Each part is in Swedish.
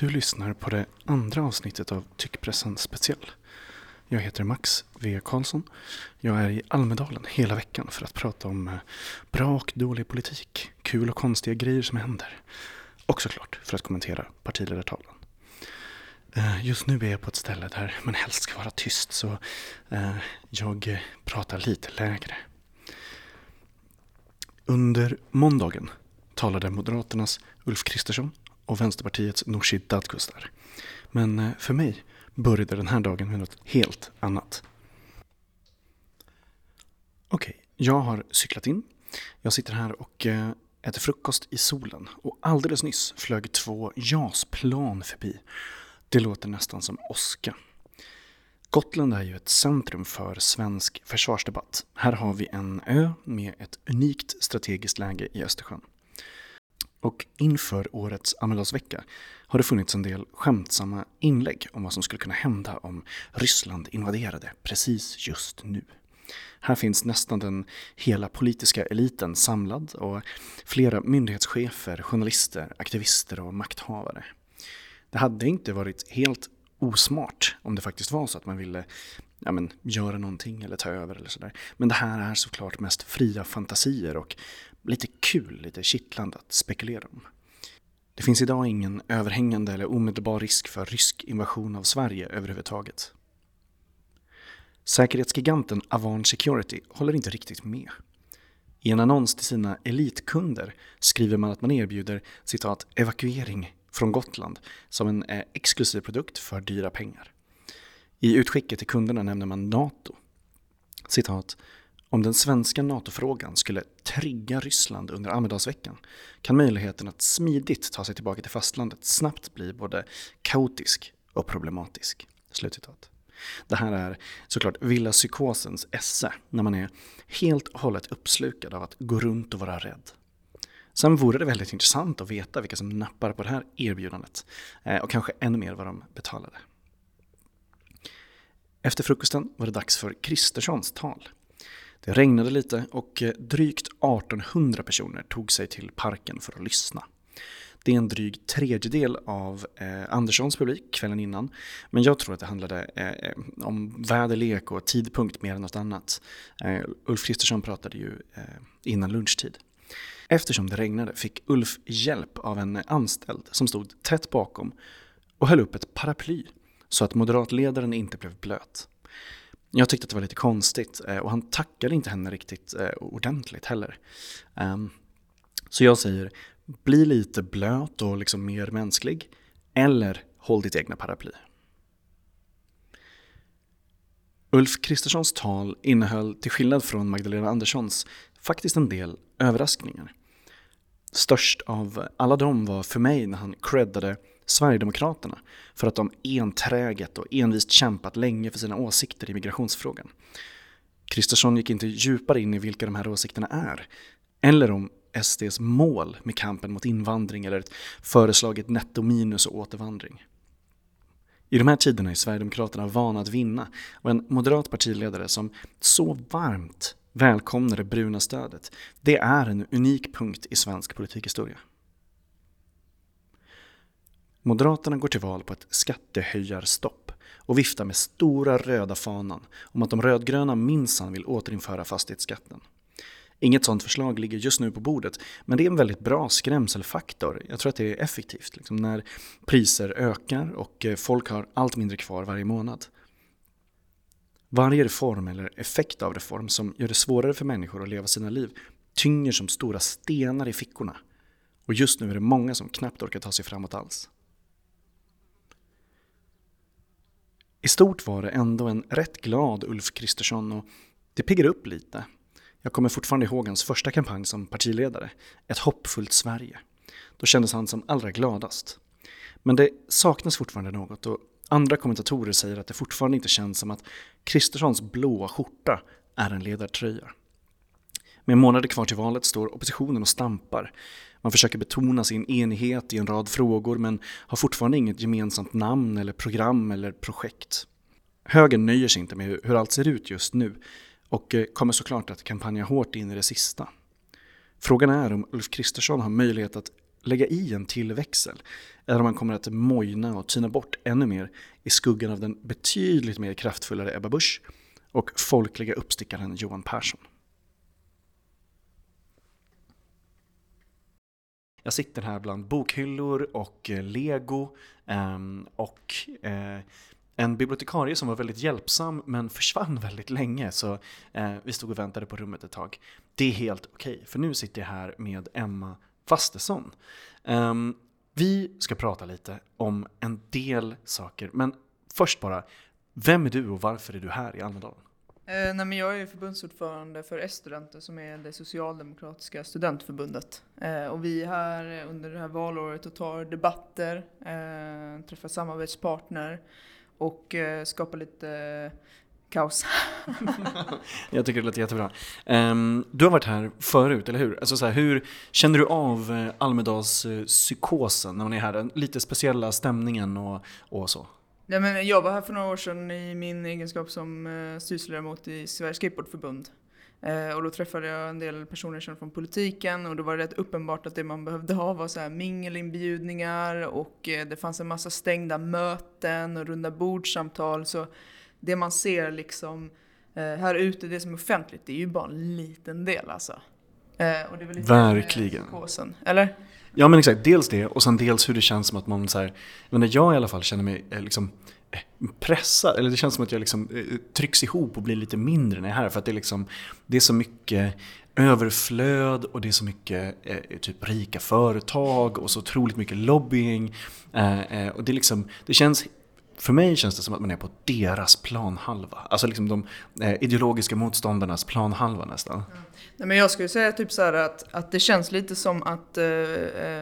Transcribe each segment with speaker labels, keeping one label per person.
Speaker 1: Du lyssnar på det andra avsnittet av Tyckpressen Speciell. Jag heter Max V Karlsson. Jag är i Almedalen hela veckan för att prata om eh, bra och dålig politik, kul och konstiga grejer som händer. Och såklart för att kommentera partiledartalen. Eh, just nu är jag på ett ställe där man helst ska vara tyst så eh, jag pratar lite lägre. Under måndagen talade Moderaternas Ulf Kristersson och Vänsterpartiets Nooshi Dadgostar. Men eh, för mig började den här dagen med något helt annat. Okej, okay, jag har cyklat in. Jag sitter här och eh, äter frukost i solen och alldeles nyss flög två JAS-plan förbi. Det låter nästan som åska. Gotland är ju ett centrum för svensk försvarsdebatt. Här har vi en ö med ett unikt strategiskt läge i Östersjön. Och inför årets Almedalsvecka har det funnits en del skämtsamma inlägg om vad som skulle kunna hända om Ryssland invaderade precis just nu. Här finns nästan den hela politiska eliten samlad och flera myndighetschefer, journalister, aktivister och makthavare. Det hade inte varit helt osmart om det faktiskt var så att man ville ja, men, göra någonting eller ta över eller sådär. Men det här är såklart mest fria fantasier och lite kul, lite kittlande att spekulera om. Det finns idag ingen överhängande eller omedelbar risk för rysk invasion av Sverige överhuvudtaget. Säkerhetsgiganten Avan Security håller inte riktigt med. I en annons till sina elitkunder skriver man att man erbjuder citat evakuering från Gotland som en eh, exklusiv produkt för dyra pengar. I utskicket till kunderna nämner man NATO. Citat om den svenska NATO-frågan skulle trigga Ryssland under Almedalsveckan kan möjligheten att smidigt ta sig tillbaka till fastlandet snabbt bli både kaotisk och problematisk. Slutcitat. Det här är såklart villa psykosens esse när man är helt och hållet uppslukad av att gå runt och vara rädd. Sen vore det väldigt intressant att veta vilka som nappar på det här erbjudandet eh, och kanske ännu mer vad de betalade. Efter frukosten var det dags för Kristerssons tal. Det regnade lite och eh, drygt 1800 personer tog sig till parken för att lyssna. Det är en dryg tredjedel av eh, Anderssons publik kvällen innan. Men jag tror att det handlade eh, eh om väderlek och tidpunkt mer än något annat. Eh, Ulf Kristersson pratade ju eh, innan lunchtid. Eftersom det regnade fick Ulf hjälp av en anställd som stod tätt bakom och höll upp ett paraply så att moderatledaren inte blev blöt. Jag tyckte att det var lite konstigt eh, och han tackade inte henne riktigt eh, ordentligt heller. Ehm, så jag säger, bli lite blöt och liksom mer mänsklig eller håll ditt egna paraply. Ulf Kristerssons tal innehöll, till skillnad från Magdalena Anderssons, faktiskt en del överraskningar. Störst av alla dem var för mig när han creddade Sverigedemokraterna för att de enträget och envist kämpat länge för sina åsikter i migrationsfrågan. Kristersson gick inte djupare in i vilka de här åsikterna är, eller om SDs mål med kampen mot invandring eller ett föreslaget netto minus och återvandring. I de här tiderna är Sverigedemokraterna vana att vinna och en moderat partiledare som så varmt välkomnar det bruna stödet, det är en unik punkt i svensk politikhistoria. Moderaterna går till val på ett skattehöjarstopp och viftar med stora röda fanan om att de rödgröna minsann vill återinföra fastighetsskatten. Inget sådant förslag ligger just nu på bordet, men det är en väldigt bra skrämselfaktor. Jag tror att det är effektivt liksom, när priser ökar och eh, folk har allt mindre kvar varje månad. Varje reform eller effekt av reform som gör det svårare för människor att leva sina liv tynger som stora stenar i fickorna. Och just nu är det många som knappt orkar ta sig framåt alls. I stort var det ändå en rätt glad Ulf Kristersson och det piggar upp lite. Jag kommer fortfarande ihåg hans första kampanj som partiledare, Ett hoppfullt Sverige. Då kändes han som allra gladast. Men det saknas fortfarande något och andra kommentatorer säger att det fortfarande inte känns som att Kristerssons blåa skjorta är en ledartröja. Med månader kvar till valet står oppositionen och stampar. Man försöker betona sin enighet i en rad frågor men har fortfarande inget gemensamt namn eller program eller projekt. Högern nöjer sig inte med hur allt ser ut just nu och eh, kommer såklart att kampanja hårt in i det sista. Frågan är om Ulf Kristersson har möjlighet att lägga i en till växel eller om han kommer att mojna och tyna bort ännu mer i skuggan av den betydligt mer kraftfullare Ebba Busch och folkliga uppstickaren Johan Persson. Jag sitter här bland bokhyllor och eh, lego ehm, och eh, en bibliotekarie som var väldigt hjälpsam men försvann väldigt länge så eh, vi stod och väntade på rummet ett tag. Det är helt okej, okay, för nu sitter jag här med Emma Fastesson. Ehm, vi ska prata lite om en del saker, men först bara, vem är du och varför är du här i Almedalen?
Speaker 2: Eh, nej, men jag är förbundsordförande för S-studenter som är det socialdemokratiska studentförbundet. Eh, och vi är här under det här valåret och tar debatter, eh, träffar samarbetspartner och eh, skapar lite eh, kaos.
Speaker 1: jag tycker det låter jättebra. Um, du har varit här förut, eller hur? Alltså så här, hur känner du av eh, Almedalspsykosen när man är här? Den lite speciella stämningen och, och så?
Speaker 2: Ja, men jag var här för några år sedan i min egenskap som uh, styrelseledamot i Sveriges Skateboardförbund. Uh, och då träffade jag en del personer som från politiken och då var det rätt uppenbart att det man behövde ha var så här mingelinbjudningar och uh, det fanns en massa stängda möten och runda bordsamtal. Så det man ser liksom här ute, det som är offentligt, det är ju bara en liten del alltså.
Speaker 1: och det är väl lite Verkligen.
Speaker 2: Eller?
Speaker 1: Ja men exakt, dels det och sen dels hur det känns som att man så här, men jag i alla fall känner mig eh, liksom eh, pressad, eller det känns som att jag liksom eh, trycks ihop och blir lite mindre när jag är här. För att det är, liksom, det är så mycket överflöd och det är så mycket eh, typ rika företag och så otroligt mycket lobbying. Eh, och det, är liksom, det känns för mig känns det som att man är på deras planhalva. Alltså liksom de eh, ideologiska motståndarnas planhalva nästan. Mm.
Speaker 2: Nej, men jag skulle säga typ så att, att det känns lite som att, eh,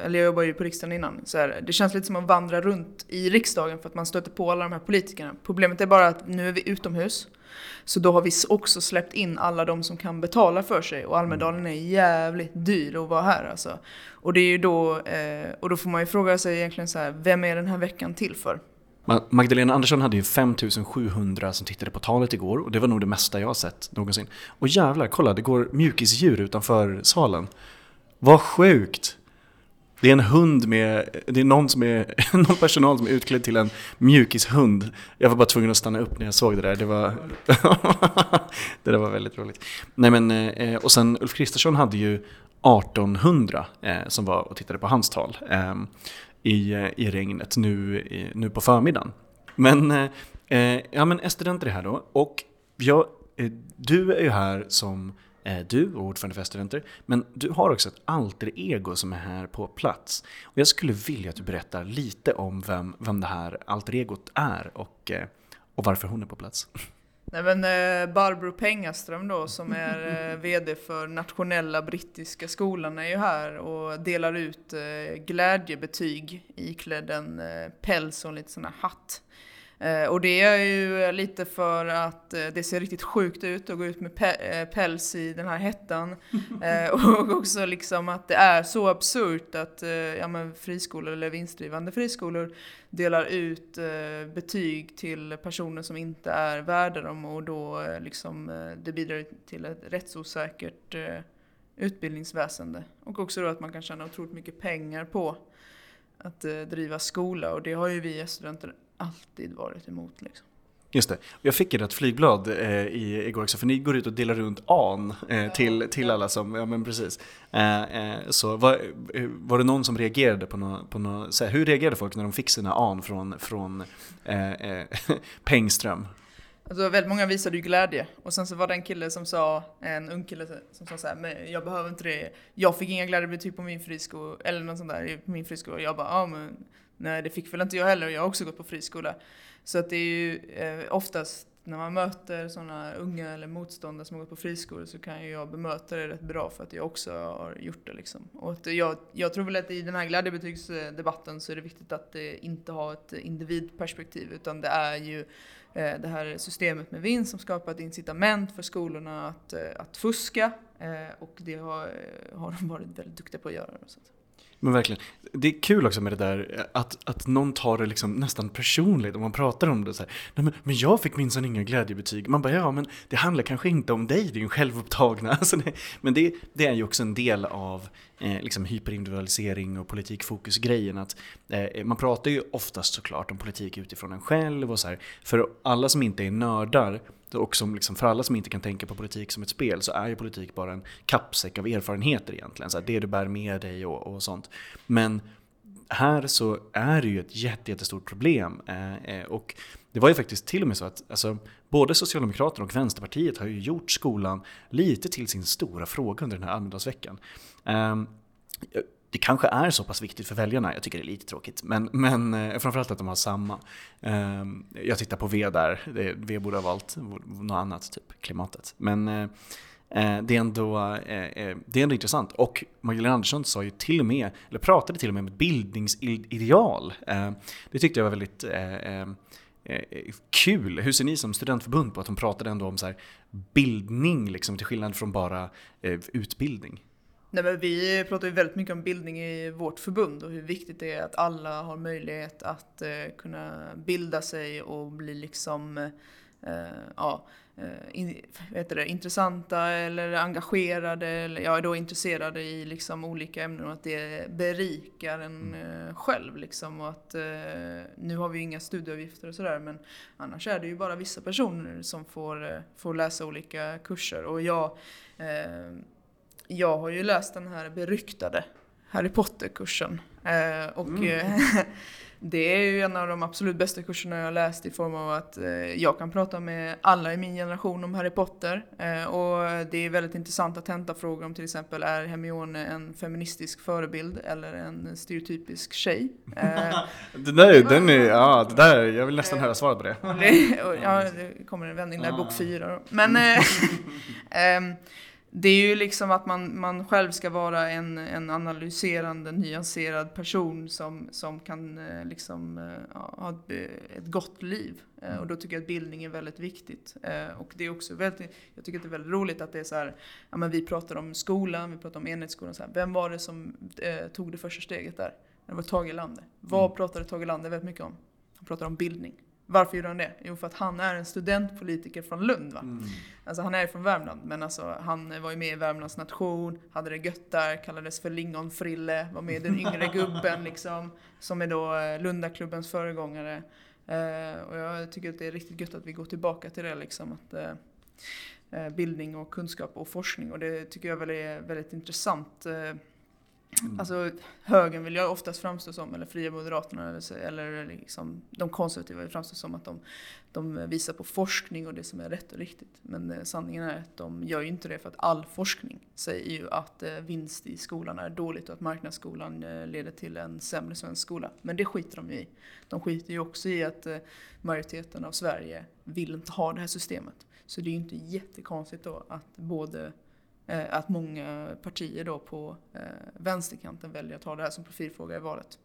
Speaker 2: eller jag jobbade ju på riksdagen innan, så här, det känns lite som att vandra runt i riksdagen för att man stöter på alla de här politikerna. Problemet är bara att nu är vi utomhus. Så då har vi också släppt in alla de som kan betala för sig och Almedalen är jävligt dyr att vara här alltså. Och det är ju då, eh, och då får man ju fråga sig egentligen så här, vem är den här veckan till för?
Speaker 1: Magdalena Andersson hade ju 5700 som tittade på talet igår och det var nog det mesta jag har sett någonsin. Och jävlar, kolla det går mjukisdjur utanför salen. Vad sjukt! Det är en hund med, det är någon, som är, någon personal som är utklädd till en mjukishund. Jag var bara tvungen att stanna upp när jag såg det där. Det var, det där var väldigt roligt. Nej men, eh, och sen Ulf Kristersson hade ju 1800 eh, som var och tittade på hans tal. Ehm, i, eh, i regnet nu, nu på förmiddagen. Men, eh, eh, ja men S-studenter är här då och jag, eh, du är ju här som eh, du och ordförande för S-studenter, men du har också ett alter ego som är här på plats. Och jag skulle vilja att du berättar lite om vem, vem det här alter egot är och, eh, och varför hon är på plats.
Speaker 2: Nej men eh, Barbro Pengaström då som är eh, VD för nationella brittiska skolan är ju här och delar ut eh, glädjebetyg iklädd en eh, päls och en liten sån här hatt. Eh, och det är ju lite för att eh, det ser riktigt sjukt ut att gå ut med eh, päls i den här hettan. och också liksom att det är så absurt att ja, men friskolor eller vinstdrivande friskolor delar ut betyg till personer som inte är värda dem och då liksom det bidrar till ett rättsosäkert utbildningsväsende. Och också då att man kan tjäna otroligt mycket pengar på att driva skola och det har ju vi studenter alltid varit emot. Liksom.
Speaker 1: Just det. Jag fick ett flygblad eh, igår också, för ni går ut och delar runt an eh, till, till alla som, ja men precis. Eh, eh så var, eh, var det någon som reagerade på något, på något så här, hur reagerade folk när de fick sina an från, från eh, Pengström?
Speaker 2: Alltså väldigt många visade ju glädje. Och sen så var det en kille som sa, en ung kille som sa så här, men jag behöver inte det. Jag fick inga glädjebetyg på min friskola, eller något sånt där, på min friskola. Jag bara, ja men Nej, det fick väl inte jag heller. Jag har också gått på friskola. Så att det är ju eh, oftast när man möter sådana unga eller motståndare som har gått på friskolor så kan ju jag bemöta det rätt bra för att jag också har gjort det. Liksom. Och att jag, jag tror väl att i den här glädjebetygsdebatten så är det viktigt att det inte ha ett individperspektiv utan det är ju eh, det här systemet med vinst som skapar ett incitament för skolorna att, eh, att fuska och det har, har de varit väldigt duktiga på att göra. Så.
Speaker 1: Men verkligen. Det är kul också med det där att, att någon tar det liksom nästan personligt om man pratar om det så här. Nej, men, men jag fick minsann inga glädjebetyg. Man bara ja men det handlar kanske inte om dig, din självupptagna. Alltså nej. men det, det är ju också en del av eh, liksom hyperindividualisering och politikfokus-grejen. Att, eh, man pratar ju oftast såklart om politik utifrån en själv och så här. För alla som inte är nördar och som liksom för alla som inte kan tänka på politik som ett spel så är ju politik bara en kappsäck av erfarenheter egentligen. Så här, det du bär med dig och, och sånt. Men här så är det ju ett jättestort problem. Eh, eh, och det var ju faktiskt till och med så att alltså, både Socialdemokraterna och Vänsterpartiet har ju gjort skolan lite till sin stora fråga under den här Almedalsveckan. Eh, det kanske är så pass viktigt för väljarna, jag tycker det är lite tråkigt. Men, men eh, framförallt att de har samma. Eh, jag tittar på V där, det, V borde ha valt något annat, typ klimatet. Men eh, eh det, är ändå, eh, eh, det är ändå intressant. Och Magdalena Andersson sa ju till och med, eller pratade till och med om ett bildningsideal. Ehm, det tyckte jag var väldigt ehm, kul. Hur ser ni som studentförbund på att hon pratade ändå om så bildning, liksom, till skillnad från bara utbildning?
Speaker 2: Nej, men vi pratar ju väldigt mycket om bildning i vårt förbund och hur viktigt det är att alla har möjlighet att eh, kunna bilda sig och bli liksom eh, ja, eh, in, det, intressanta eller engagerade eller ja, då intresserade i liksom olika ämnen och att det berikar en mm. eh, själv. Liksom, och att, eh, nu har vi ju inga studieavgifter och sådär men annars är det ju bara vissa personer som får, eh, får läsa olika kurser. Och jag jag har ju läst den här beryktade Harry Potter-kursen. Eh, och mm. Eh, det är ju en av de absolut bästa kurserna jag har läst i form av att eh, jag kan prata med alla i min generation om Harry Potter. Eh, och det är väldigt intressant att hämta frågor om till exempel är Hermione en feministisk förebild eller en stereotypisk tjej?
Speaker 1: Eh, det där, den är, ja, det där, jag vill nästan höra svaret på det.
Speaker 2: ja, det kommer en vändning där, bok fyra. Men ehm, det är ju liksom att man, man själv ska vara en, en analyserande, nyanserad person som, som kan eh, liksom, eh, ha ett, ett gott liv. Eh, mm. Och då tycker jag att bildning är väldigt viktigt. Och det är också väldigt, jag tycker att det är väldigt roligt att det är så här, ja men vi pratar om skolan, vi pratar om enhetsskolan, så här, vem var det som eh, tog det första steget där? Det var Tage Erlander. Vad mm. pratade Tage Erlander väldigt mycket om? Han pratade om bildning. Varför gjorde han det? Jo, för att han är en studentpolitiker från Lund. Va? Mm. Alltså, han är från Värmland, men alltså, han var ju med i Värmlands nation, hade det gött där, kallades för Lingonfrille, var med i Den yngre gubben, liksom, som är då eh, Lundaklubbens föregångare. Eh, och jag tycker att det är riktigt gött att vi går tillbaka till det, liksom, att eh, eh bildning och kunskap och forskning. Och det tycker jag väl är väldigt intressant. Eh. Mm. Alltså högern vill jag oftast framstå som, eller Fria Moderaterna, eller, eller liksom, de konservativa vill framstå som att de, de visar på forskning och det som är rätt och riktigt. Men eh, sanningen är att de gör ju inte det för att all forskning säger ju att eh, vinst i skolan är dåligt och att marknadsskolan eh, leder till en sämre svensk skola. Men det skiter de ju i. De skiter ju också i att eh, majoriteten av Sverige vill inte ha det här systemet. Så det är ju inte jättekonstigt då att både Eh, att många partier då på eh, vänsterkanten väljer att ha det här som profilfråga i valet.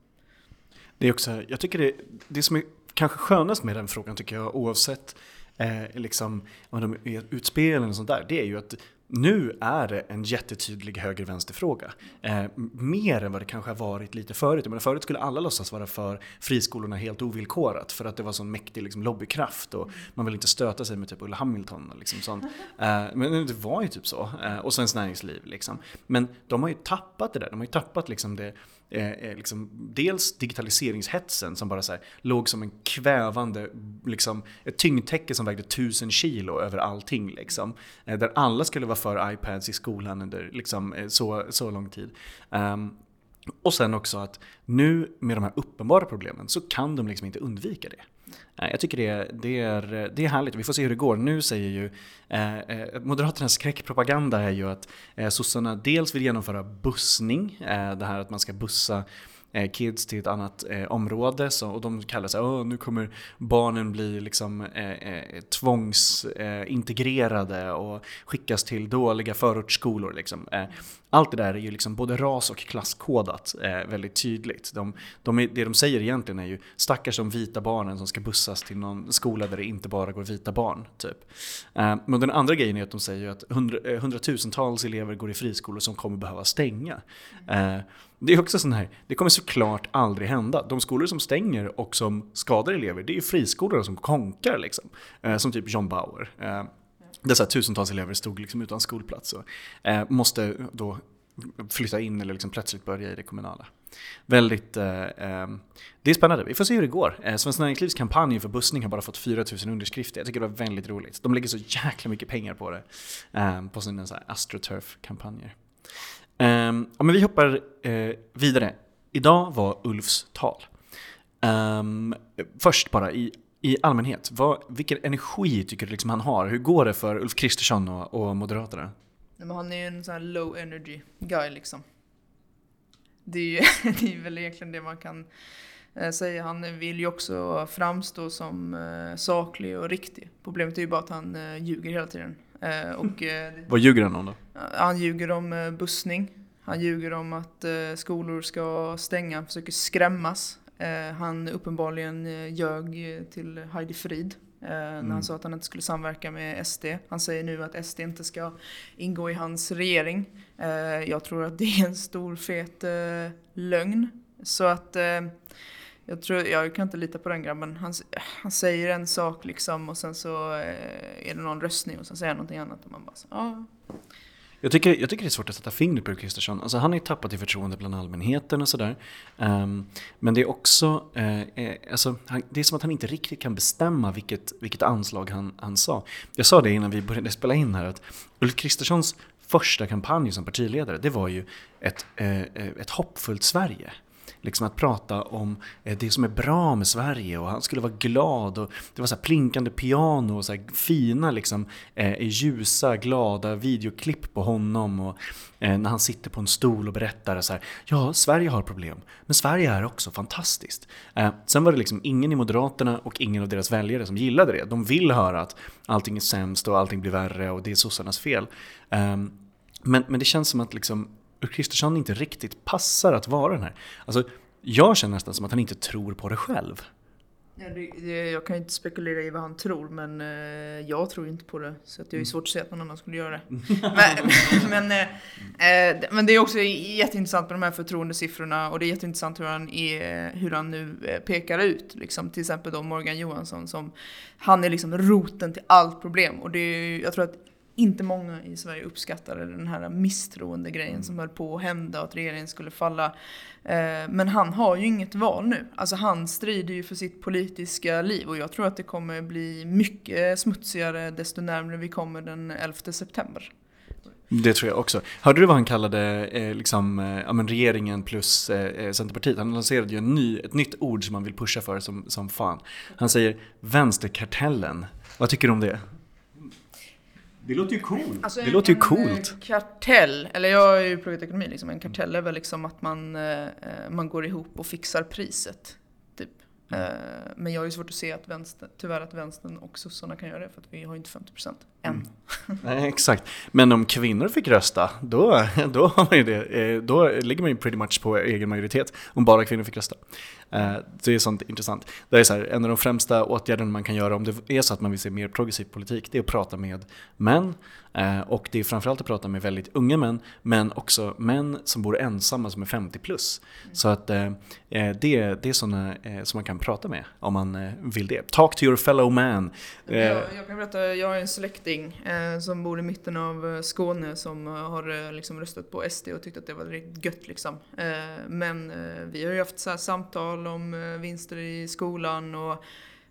Speaker 1: Det är också, jag tycker det, det som är kanske skönast med den frågan tycker jag oavsett eh, liksom, om de är utspel eller sånt där, det är ju att nu är det en jättetydlig höger-vänster-fråga. Eh, mer än vad det kanske har varit lite förut. Men förut skulle alla låtsas vara för friskolorna helt ovillkorat för att det var sån mäktig liksom, lobbykraft och man vill inte stöta sig med typ Ulla Hamilton. Liksom, sån. Eh, men det var ju typ så. Eh, och Svenskt Näringsliv. Liksom. Men de har ju tappat det där. De har ju tappat liksom, det Eh, eh, liksom, dels digitaliseringshetsen som bara så här, låg som en kvävande, liksom, ett tyngdtäcke som vägde tusen kilo över allting. Liksom, eh, där alla skulle vara för iPads i skolan under liksom, eh, så, så lång tid. Um, och sen också att nu med de här uppenbara problemen så kan de liksom inte undvika det. Eh, jag tycker det, det, är, det är härligt. Vi får se hur det går. Nu säger ju eh, eh, Moderaternas skräckpropaganda är ju att eh, sossarna dels vill genomföra bussning, eh, det här att man ska bussa Eh, kids till ett annat eh, område. Så, och de kallar sig oh, nu kommer barnen bli liksom, eh, tvångsintegrerade eh, eh och skickas till dåliga förortsskolor. Liksom. Eh, allt det där är ju liksom både ras och klasskodat eh, väldigt tydligt. De, de, det de säger egentligen är ju stackars de vita barnen som ska bussas till någon skola där det inte bara går vita barn. Typ. men den andra grejen är att de säger att hundra, hundratusentals elever går i friskolor som kommer behöva stänga det är också sån här, det kommer såklart aldrig hända. De skolor som stänger och som skadar elever, det är ju friskolorna som konkar liksom. Eh, som typ John Bauer. Eh, där tusentals elever stod liksom utan skolplats och eh, måste då flytta in eller liksom plötsligt börja i det kommunala. Väldigt, eh, eh, det är spännande. Vi får se hur det går. Eh, Svenskt Näringslivs kampanj för bussning har bara fått 4000 underskrifter. Jag tycker det var väldigt roligt. De lägger så jäkla mycket pengar på det. Eh, på sina astroturf-kampanjer. Um, ja, men vi hoppar uh, vidare. Idag var Ulfs tal. Um, först bara i, i allmänhet, vad, vilken energi tycker du liksom han har? Hur går det för Ulf Kristersson och, och Moderaterna?
Speaker 2: Nej, men han är ju en sån här low energy guy liksom. Det är ju det är väl egentligen det man kan eh, säga. Han vill ju också framstå som eh, saklig och riktig. Problemet är ju bara att han eh, ljuger hela tiden. Eh, och, eh,
Speaker 1: Vad ljuger han om då?
Speaker 2: han ljuger om eh, bussning. Han ljuger om att skolor ska stänga. Han försöker skrämmas. Han uppenbarligen ljög till Heidi Frid. När
Speaker 1: Mm.
Speaker 2: han sa att han inte skulle samverka med SD. Han säger nu att SD inte ska ingå i hans regering. Jag tror att det är en stor fet lögn. Så att jag, tror, jag kan inte lita på den grabben. Han, han säger en sak liksom och sen så eh, är det någon röstning och sen säger han någonting annat. Och man bara så, ja.
Speaker 1: Jag tycker, jag tycker det är svårt att sätta fingret på Ulf Kristersson. Alltså han har ju tappat i förtroende bland allmänheten och sådär. Um, men det är också, uh, alltså, han, det är som att han inte riktigt kan bestämma vilket, vilket anslag han, han sa. Jag sa det innan vi började spela in här att Ulf Kristerssons första kampanj som partiledare, det var ju ett, ett hoppfullt Sverige. Liksom att prata om eh, det som är bra med Sverige och han skulle vara glad och det var så här plinkande piano och så här fina liksom eh, ljusa glada videoklipp på honom och eh, när han sitter på en stol och berättar så här ja Sverige har problem men Sverige är också fantastiskt. Eh, sen var det liksom ingen i Moderaterna och ingen av deras väljare som gillade det. De vill höra att allting är sämst och allting blir värre och det är sossarnas fel. Ehm, men, men det känns som att liksom Ulf Kristersson inte riktigt passar att vara den här. Alltså, jag känner nästan som att han inte tror på det själv.
Speaker 2: Ja, det, det, jag kan ju inte spekulera i vad han tror, men eh, jag tror inte på det. Så att det är ju svårt att säga att någon annan skulle göra det. men, men, eh, eh, det- men det är också jätteintressant med de här förtroendesiffrorna och det är jätteintressant hur han, är, hur han nu eh, pekar ut. Liksom, till exempel då Morgan Johansson som, han är liksom roten till allt problem. Och det är, jag tror att inte många i Sverige uppskattade den här misstroende grejen som höll på att hända och att regeringen skulle falla. Eh, Men han har ju inget val nu. Alltså han strider ju för sitt politiska liv och jag tror att det kommer bli mycket smutsigare desto närmare vi kommer den 11 september.
Speaker 1: Det tror jag också. Hörde du vad han kallade eh, liksom, eh, regeringen plus eh, eh, Centerpartiet? Han lanserade ju en ny, ett nytt ord som han vill pusha för som, som fan. Han säger vänsterkartellen. Vad tycker du om det? Det låter ju coolt.
Speaker 2: Alltså,
Speaker 1: det låter ju
Speaker 2: en,
Speaker 1: coolt.
Speaker 2: eh, kartell, eller jag har ju pluggat ekonomi liksom, en kartell är väl liksom att man, eh, man går ihop och fixar priset. Typ.
Speaker 1: Mm.
Speaker 2: Eh, men jag har ju svårt att se att vänster, tyvärr att vänstern och sossarna kan göra det för att vi har ju inte 50% än.
Speaker 1: Mm. Nej, exakt. Men om kvinnor fick rösta, då, då, har man ju det, eh, då ligger man ju pretty much på egen majoritet. Om bara kvinnor fick rösta. Eh, Det är sånt intressant. Det är så här, en av de främsta åtgärderna man kan göra om det är så att man vill se mer progressiv politik, det är att prata med män. Eh, Och det är framförallt att prata med väldigt unga män, men också män som bor ensamma som är 50 plus. Så att eh, det, det är sådana som man kan prata med om man vill det. Talk to your fellow man.
Speaker 2: Jag, jag kan berätta, jag har en släkting som bor i mitten av Skåne som har liksom röstat på SD och tyckt att det var riktigt gött liksom. Men vi har ju haft så här tal om eh, vinster i skolan och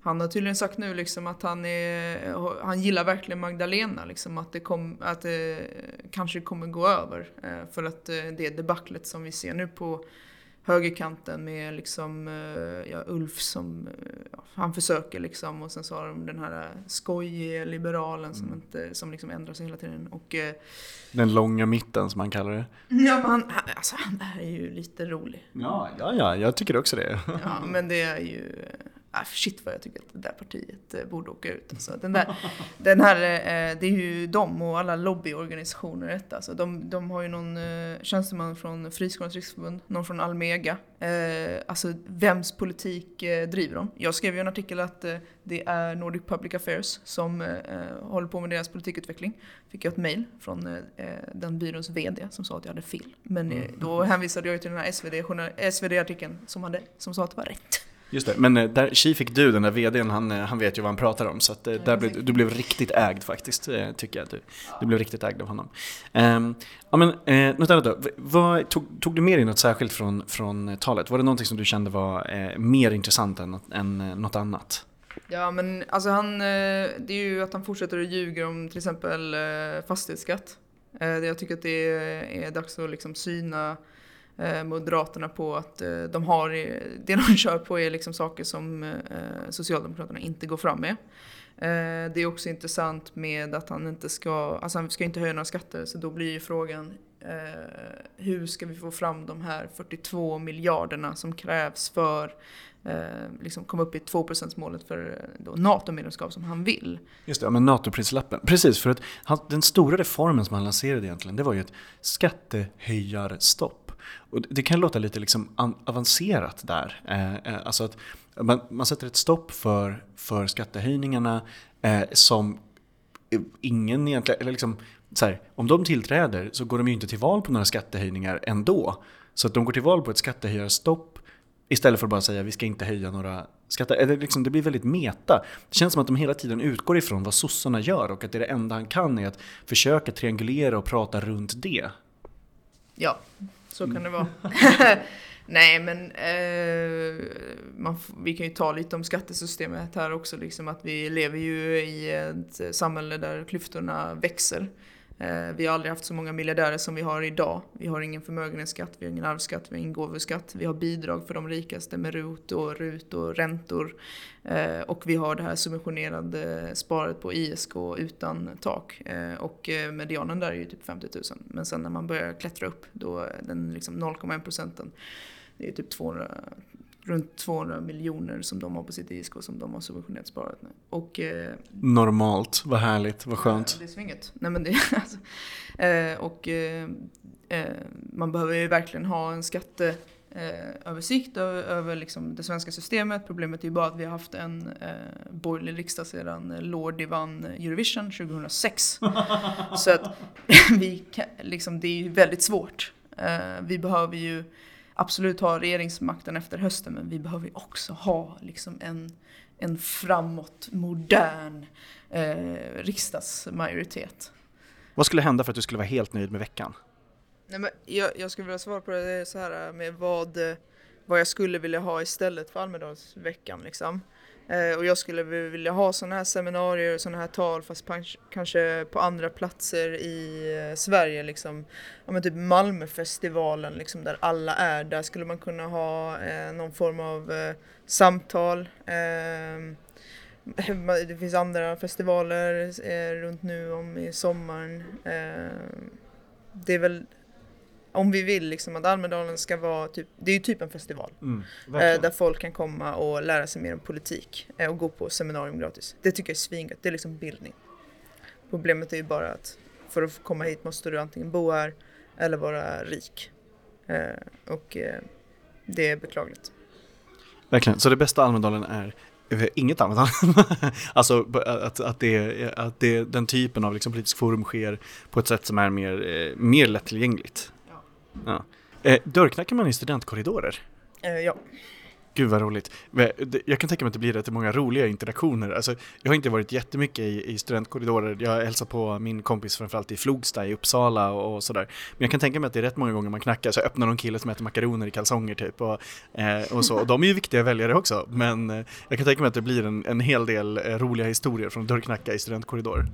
Speaker 2: han har tydligen sagt nu liksom att han, är, han gillar verkligen Magdalena, liksom att det, kom, att det kanske kommer gå över. Eh, för att det debaclet som vi ser nu på högerkanten med liksom, eh, ja, Ulf som eh, ja, han försöker liksom och sen så har de den här skojige liberalen som, inte, som liksom ändrar sig hela tiden. Och, eh,
Speaker 1: Den långa mitten som man kallar det.
Speaker 2: ja, men han- alltså, han är ju lite rolig.
Speaker 1: Ja, ja, ja jag tycker också det.
Speaker 2: Ja, men det är ju... ah, shit vad jag tycker att det där partiet eh, borde åka ut. Alltså, den, där, den här, eh, det är ju de och alla lobbyorganisationer detta. Alltså, de, de har ju någon eh, tjänsteman från Friskolans riksförbund, någon från Almega. Alltså vems politik driver de? Jag skrev ju en artikel att det är Nordic Public Affairs som håller på med deras politikutveckling. Fick jag ett mail från den byråns VD som sa att jag hade fel. Men eh, då hänvisade jag till den här SvD-artikeln SvD som, som sa att det var rätt.
Speaker 1: Just det, men eh, där Chi fick du, den där VDn, han, eh, han vet ju vad han pratar om. Så att, eh, där blev, du blev riktigt ägd faktiskt, tycker jag. Du, du blev riktigt ägd av honom. Um, ja, men, eh, något annat då. Vad, tog, tog du med dig något särskilt från, från talet? Var det någonting som du kände var eh, mer intressant än, än något annat?
Speaker 2: Ja men alltså han, det är ju att han fortsätter att ljuga om till exempel fastighetsskatt. Jag tycker att det är dags att liksom syna Eh, Moderaterna på att eh, de har, eh, det de kör på är liksom saker som Socialdemokraterna inte går fram med. Det är också intressant med att han inte ska, alltså han ska inte höja några skatter så då blir ju frågan hur ska vi få fram de här 42 miljarderna som krävs för eh, liksom komma upp i 2 målet för NATO-medlemskap som han vill.
Speaker 1: Just det, ja, men NATO-prislappen. Precis, för att han, den stora reformen som han lanserade egentligen, det var ju ett skattehöjarstopp. Och det kan låta lite liksom avancerat där. Eh, eh, alltså att man, man sätter ett stopp för, för skattehöjningarna eh, som ingen egentligen, eller liksom, så här, om de tillträder så går de ju inte till val på några skattehöjningar ändå. Så att de går till val på ett skattehöjarstopp istället för att bara säga vi ska inte höja några skatter. Eller liksom, det blir väldigt meta. Det känns som att de hela tiden utgår ifrån vad sossarna gör och att det, är det enda han kan är att försöka triangulera och prata runt det.
Speaker 2: Ja, så kan det vara. Nej men eh, man, vi kan ju ta lite om skattesystemet här också, liksom att vi lever ju i ett samhälle där klyftorna växer. Eh, vi har aldrig haft så många miljardärer som vi har idag. Vi har ingen förmögenhetsskatt, vi har ingen arvsskatt, vi har ingen gåvoskatt. Vi har bidrag för de rikaste med RUT och RUT och räntor. Eh, och vi har det här subventionerade sparet på ISK utan tak. Eh, och eh, medianen där är ju typ 50 000. Men sen när man börjar klättra upp, då den liksom 0,1 procenten, det är typ 200 runt 200 miljoner som de har på sitt ISK som de har subventionerat sparat nu. Och, eh,
Speaker 1: Normalt, vad härligt, vad skönt.
Speaker 2: det är svinget. Nej, men det, alltså, eh, och eh, eh, man behöver ju verkligen ha en skatteöversikt över, över liksom det svenska systemet. Problemet är ju bara att vi har haft en eh, borgerlig riksdag sedan Lordi vann Eurovision 2006. Så att vi kan, liksom, det är ju väldigt svårt. Eh, vi behöver ju absolut ha regeringsmakten efter hösten men vi behöver också ha liksom en, en framåt modern eh, riksdagsmajoritet.
Speaker 1: Vad skulle hända för att du skulle vara helt nöjd med veckan?
Speaker 2: Nej, men jag, jag skulle vilja svara på det så här med vad, vad jag skulle vilja ha istället för Almedalsveckan. Liksom. Eh, och jag skulle vilja ha sådana här seminarier och sådana här tal fast kanske på andra platser i eh, Sverige. Liksom. Ja, men typ Malmöfestivalen liksom, där alla är. Där skulle man kunna ha eh, någon form av eh, samtal. Eh, det finns andra festivaler eh, runt nu om i sommaren. Ehm, det är väl om vi vill liksom att Almedalen ska vara typ, det är ju typ en festival. Mm, eh, där folk kan komma och lära sig mer om politik eh, och gå på seminarium gratis. Det tycker jag är svingött, det är liksom bildning. Problemet är ju bara att för att komma hit måste du antingen bo här eller vara rik. Eh, och eh, det är beklagligt.
Speaker 1: Verkligen, så det bästa Almedalen är Inget annat. alltså att, att, det, att det, den typen av liksom politisk forum sker på ett sätt som är mer, eh, mer lättillgängligt. Ja. Eh, dörrknackar man i studentkorridorer?
Speaker 2: Eh, ja.
Speaker 1: Gud vad roligt. Jag kan tänka mig att det blir rätt många roliga interaktioner. Alltså, jag har inte varit jättemycket i, i studentkorridorer. Jag har hälsat på min kompis framförallt i Flogsta i Uppsala och, och, sådär. Men jag kan tänka mig att det är rätt många gånger man knackar så öppnar någon kille som äter makaroner i kalsonger typ. Och, eh, och, så. och de är ju viktiga väljare också. Men eh, jag kan tänka mig att det blir en, en hel del eh, roliga historier från dörrknacka i studentkorridor.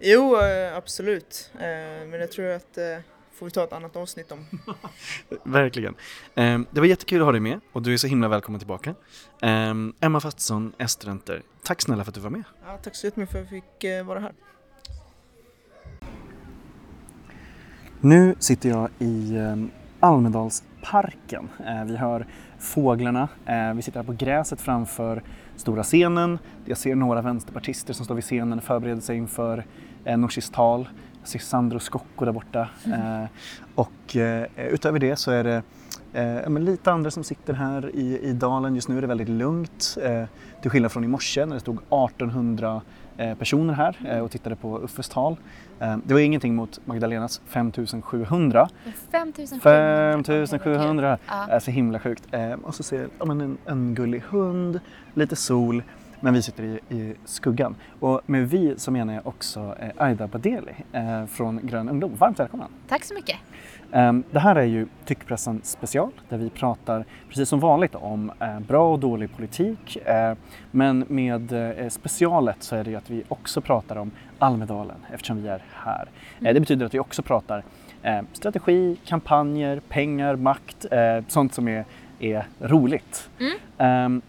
Speaker 2: Jo, eh, absolut. Eh, men jag tror att får vi ta ett annat avsnitt om.
Speaker 1: Verkligen. Um, det var jättekul att ha dig med och du är så himla välkommen tillbaka. Um, Emma Fastsson, Estrenter, tack snälla för att du var med.
Speaker 2: Ja, tack så jättemycket för att jag fick uh, vara här.
Speaker 1: Nu sitter jag i um, Almedals parken. Eh, vi hör fåglarna. Eh, vi sitter här på gräset framför stora scenen. Jag ser några vänsterpartister som står vid scenen och förbereder sig inför eh, Nooshis tal. Jag ser Sandro Scocco där borta. Mm. och utöver det så är det Eh, lite andra som sitter här i, i dalen. Just nu är det väldigt lugnt. Eh, till skillnad från i morse när det stod 1800 eh, personer här eh, och tittade på Uffes tal. Eh, det var ingenting mot Magdalenas 5700.
Speaker 3: 5700?
Speaker 1: 5700! Ja. Så himla sjukt. Eh, och så ser jag en, en gullig hund, lite sol men vi sitter i, i skuggan. Och med vi så menar jag också eh, Aida Badeli eh, från Grön Ungdom. Varmt välkommen!
Speaker 3: Tack så mycket!
Speaker 1: Eh, det här är ju Tyckpressen special där vi pratar precis som vanligt om eh, bra och dålig politik. Eh, men med specialet så är det ju att vi också pratar om Almedalen eftersom vi är här. Det betyder att vi också pratar strategi, kampanjer, pengar, makt, sånt som är, är roligt. Mm.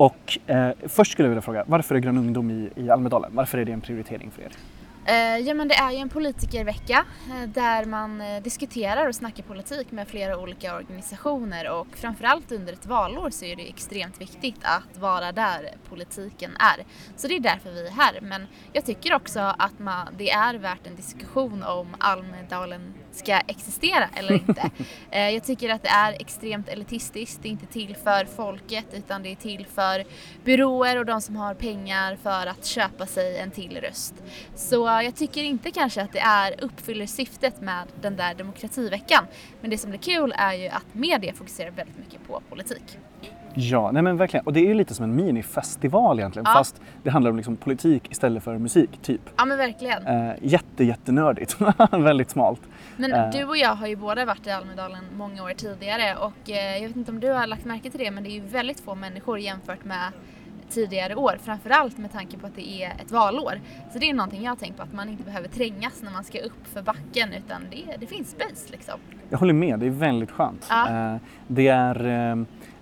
Speaker 1: Och eh, först skulle jag vilja fråga, varför är Grön Ungdom i, i Almedalen? Varför är det en prioritering för er?
Speaker 3: Eh, ja men det är ju en politikervecka eh, där man eh, diskuterar och snackar politik med flera olika organisationer och framförallt under ett valår så är det extremt viktigt att vara där politiken är. Så det är därför vi är här. Men jag tycker också att man, det är värt en diskussion om Almedalen ska existera eller inte. jag tycker att det är extremt elitistiskt. Det är inte till för folket utan det är till för byråer och de som har pengar för att köpa sig en till röst. Så jag tycker inte kanske att det är uppfyller syftet med den där demokrativeckan. Men det som blir kul är ju att media fokuserar väldigt mycket på politik.
Speaker 1: Ja, nej men verkligen. Och det är ju lite som en minifestival egentligen. Ja. Fast det handlar om liksom politik istället för musik, typ.
Speaker 3: Ja men verkligen.
Speaker 1: Eh, jätte, jättenördigt. Väldigt smalt.
Speaker 3: Men eh. du och jag har ju båda varit i Almedalen många år tidigare och eh, jag vet inte om du har lagt märke till det men det är ju väldigt få människor jämfört med tidigare år. Framförallt med tanke på att det är ett valår. Så det är någonting jag har tänkt på, att man inte behöver trängas när man ska upp för backen utan det, det finns space liksom.
Speaker 1: Jag håller med, det är väldigt skönt. Ja. Eh, det är,